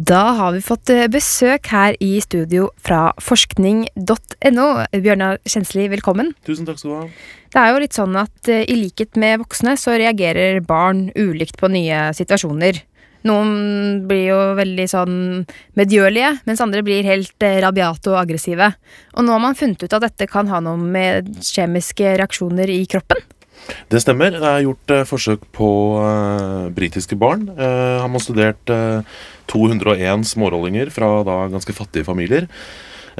Da har vi fått eh, besøk her i studio fra forskning.no. Bjørnar Kjensli, velkommen. Tusen takk skal du ha. Det er jo litt sånn at eh, i likhet med voksne så reagerer barn ulikt på nye situasjoner. Noen blir jo veldig sånn medgjørlige, mens andre blir helt eh, rabiate og aggressive. Og nå har man funnet ut at dette kan ha noe med kjemiske reaksjoner i kroppen. Det stemmer. Det er gjort eh, forsøk på eh, britiske barn. Eh, har man studert eh, 201 smårollinger fra da ganske fattige familier.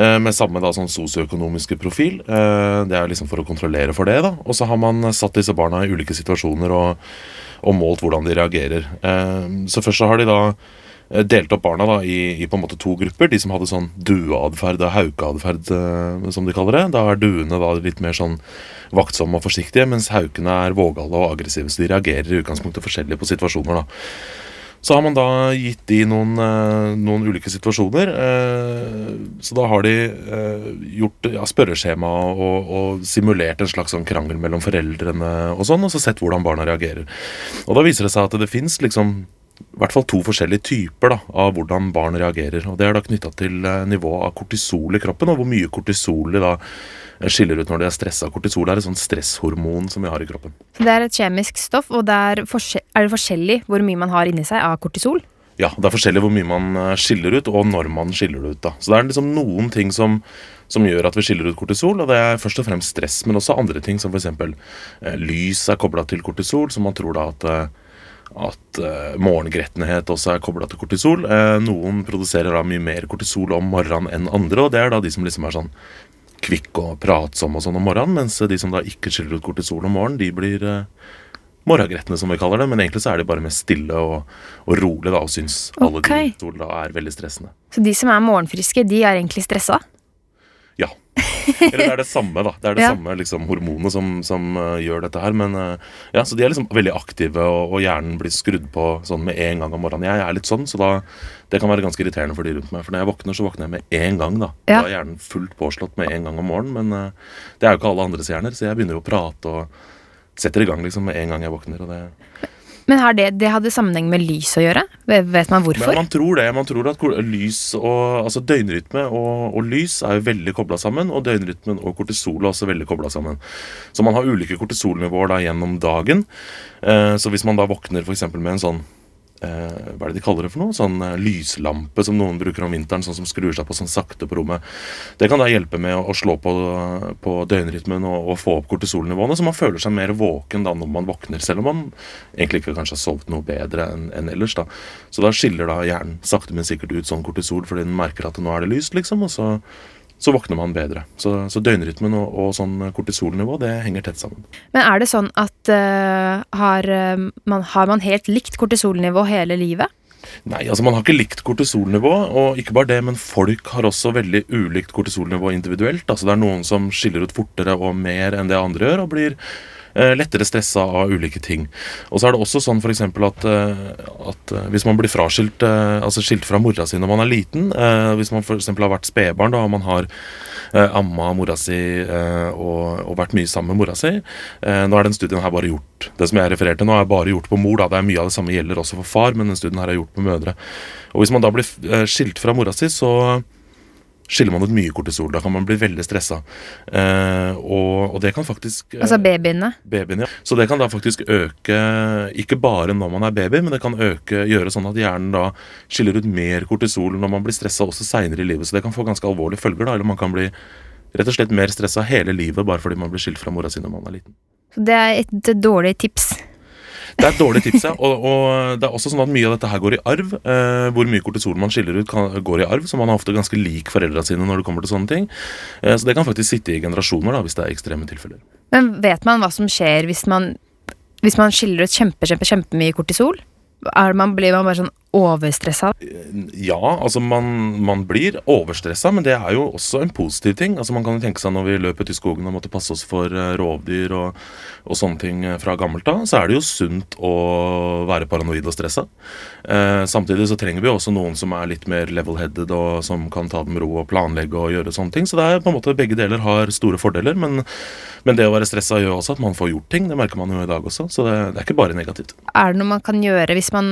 Med samme da sånn sosioøkonomiske profil. Det er liksom for å kontrollere for det. da Og så har man satt disse barna i ulike situasjoner og, og målt hvordan de reagerer. Så først så har de da eh, delt opp barna da i, i på en måte to grupper. De som hadde sånn dueatferd og haukeatferd, eh, som de kaller det. Da er duene da litt mer sånn vaktsomme og forsiktige, mens haukene er vågale og aggressive. Så de reagerer i utgangspunktet forskjellig på situasjoner. da. Så har man da gitt de noen, eh, noen ulike situasjoner. Så da har de gjort ja, spørreskjema og, og simulert en slags sånn krangel mellom foreldrene og sånn, og så sett hvordan barna reagerer. Og da viser det seg at det fins liksom i hvert fall to forskjellige typer da, av hvordan barn reagerer. og Det er da knytta til eh, nivået av kortisol i kroppen, og hvor mye kortisol de da eh, skiller ut når de er stressa. Kortisol er et sånt stresshormon som vi har i kroppen. Det er et kjemisk stoff, og det er, er det forskjellig hvor mye man har inni seg av kortisol? Ja, Det er forskjellig hvor mye man eh, skiller ut, og når man skiller det ut. da. Så det er liksom noen ting som, som gjør at vi skiller ut kortisol, og det er først og fremst stress, men også andre ting, som f.eks. Eh, lys er kobla til kortisol, som man tror da at eh, at uh, morgengrettenhet også er kobla til kortisol. Uh, noen produserer da mye mer kortisol om morgenen enn andre, og det er da de som liksom er sånn kvikk og pratsomme og sånn om morgenen, mens de som da ikke skiller ut kortisol om morgenen, de blir uh, morgengretne, som vi kaller det. Men egentlig så er de bare mer stille og, og rolig da, og syns alle Ok. de kortisol da er veldig stressende. Så de som er morgenfriske, de er egentlig stressa? Eller det er det samme, da. Det er det Ja. samme liksom, hormonet som, som uh, gjør dette her. Men uh, ja, så de er liksom veldig aktive, og, og hjernen blir skrudd på sånn med en gang om morgenen. Jeg er litt sånn, så da det kan være ganske irriterende for de rundt meg. For når jeg våkner, så våkner jeg med en gang, da. Ja. Da er hjernen fullt påslått med en gang om morgenen. Men uh, det er jo ikke alle andres hjerner, så jeg begynner jo å prate og setter i gang liksom med en gang jeg våkner. Og det Men har det, det hadde sammenheng med lys å gjøre? Vet man hvorfor? Men man tror det. Man tror at lys og Altså døgnrytme og, og lys er jo veldig kobla sammen, og døgnrytmen og kortisol er også veldig kobla sammen. Så man har ulike kortisolnivåer da gjennom dagen. Eh, så hvis man da våkner f.eks. med en sånn eh, hva er det de kaller det for noe? Sånn eh, lyslampe som noen bruker om vinteren, sånn som skrur seg på sånn sakte på rommet. Det kan da hjelpe med å, å slå på, på døgnrytmen og, og få opp kortisolnivåene, så man føler seg mer våken da når man våkner, selv om man egentlig ikke kanskje har sovet noe bedre enn en ellers. da. Så da skiller da hjernen sakte, men sikkert ut sånn kortisol fordi den merker at nå er det lyst, liksom, og så så våkner man bedre. Så, så døgnrytmen og, og sånn kortisolnivå det henger tett sammen. Men er det sånn at uh, har, eh, man, har man helt likt kortisolnivå hele livet? Nei, altså Man har ikke likt kortisolnivå, og ikke bare det, men folk har også veldig ulikt kortisolnivå individuelt. Altså Det er noen som skiller ut fortere og mer enn det andre gjør, og blir lettere stressa av ulike ting. Og så er det også sånn eksempel at, eh, at eh, hvis man blir fraskilt, eh, altså skilt fra mora si når man er liten, eh, hvis man eksempel har vært spedbarn da, og man har eh, amma mora si eh, og, og vært mye sammen med mora si. Eh, nå er den studien her bare gjort Det som jeg refererte nå, er bare gjort på mor. da, det er Mye av det samme gjelder også for far, men den studien her er gjort på mødre. Og Hvis man da blir eh, skilt fra mora si, så skiller man ut mye kortisol. Da kan man bli veldig stressa. Eh, og, og det kan faktisk eh, Altså babyene? babyene ja. Så det kan da faktisk øke, ikke bare når man er baby, men det kan øke, gjøre sånn at hjernen da skiller ut mer kortisol når man blir stressa også seinere i livet. Så det kan få ganske alvorlige følger, da. Eller man kan bli rett og slett mer stressa hele livet bare fordi man blir skilt fra mora si når man er liten. Så det er et dårlig tips. Det er et dårlig tips, ja. Og, og det er også sånn at mye av dette her går i arv. Eh, hvor mye kortisol man skiller ut, kan, går i arv. Så man er ofte ganske lik foreldra sine når det kommer til sånne ting. Eh, så det kan faktisk sitte i generasjoner, da, hvis det er ekstreme tilfeller. Men vet man hva som skjer hvis man, hvis man skiller ut kjempe, kjempe, kjempemye kortisol? Er man, blir man bare sånn overstressa? Ja, altså man, man blir overstressa, men det er jo også en positiv ting. Altså Man kan jo tenke seg når vi løp ut i skogen og måtte passe oss for eh, rovdyr og, og sånne ting eh, fra gammelt av, så er det jo sunt å være paranoid og stressa. Eh, samtidig så trenger vi også noen som er litt mer level-headed og som kan ta det med ro og planlegge og gjøre sånne ting. Så det er på en måte begge deler har store fordeler, men, men det å være stressa gjør også at man får gjort ting. Det merker man jo i dag også, så det, det er ikke bare negativt. Er det noe man kan gjøre hvis man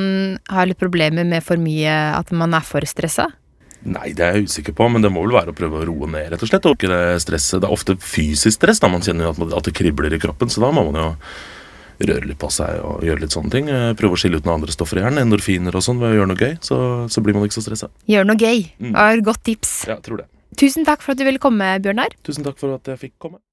har litt problemer problemer med for mye At man er for stressa? Nei, det er jeg usikker på, men det må vel være å prøve å roe ned, rett og slett. Og ikke det stresset. Det er ofte fysisk stress, da. Man kjenner at, man- at det kribler i kroppen, så da må man jo røre litt på seg og gjøre litt sånne ting. Eh, Prøve å skille ut noen andre stoffer i hjernen, endorfiner og sånn, ved å gjøre noe gøy. Så, så blir man ikke så stressa. Gjør noe gøy. Mm. Et godt tips. Ja, tror det. Tusen takk for at du ville komme, Bjørnar. Tusen takk for at jeg fikk komme.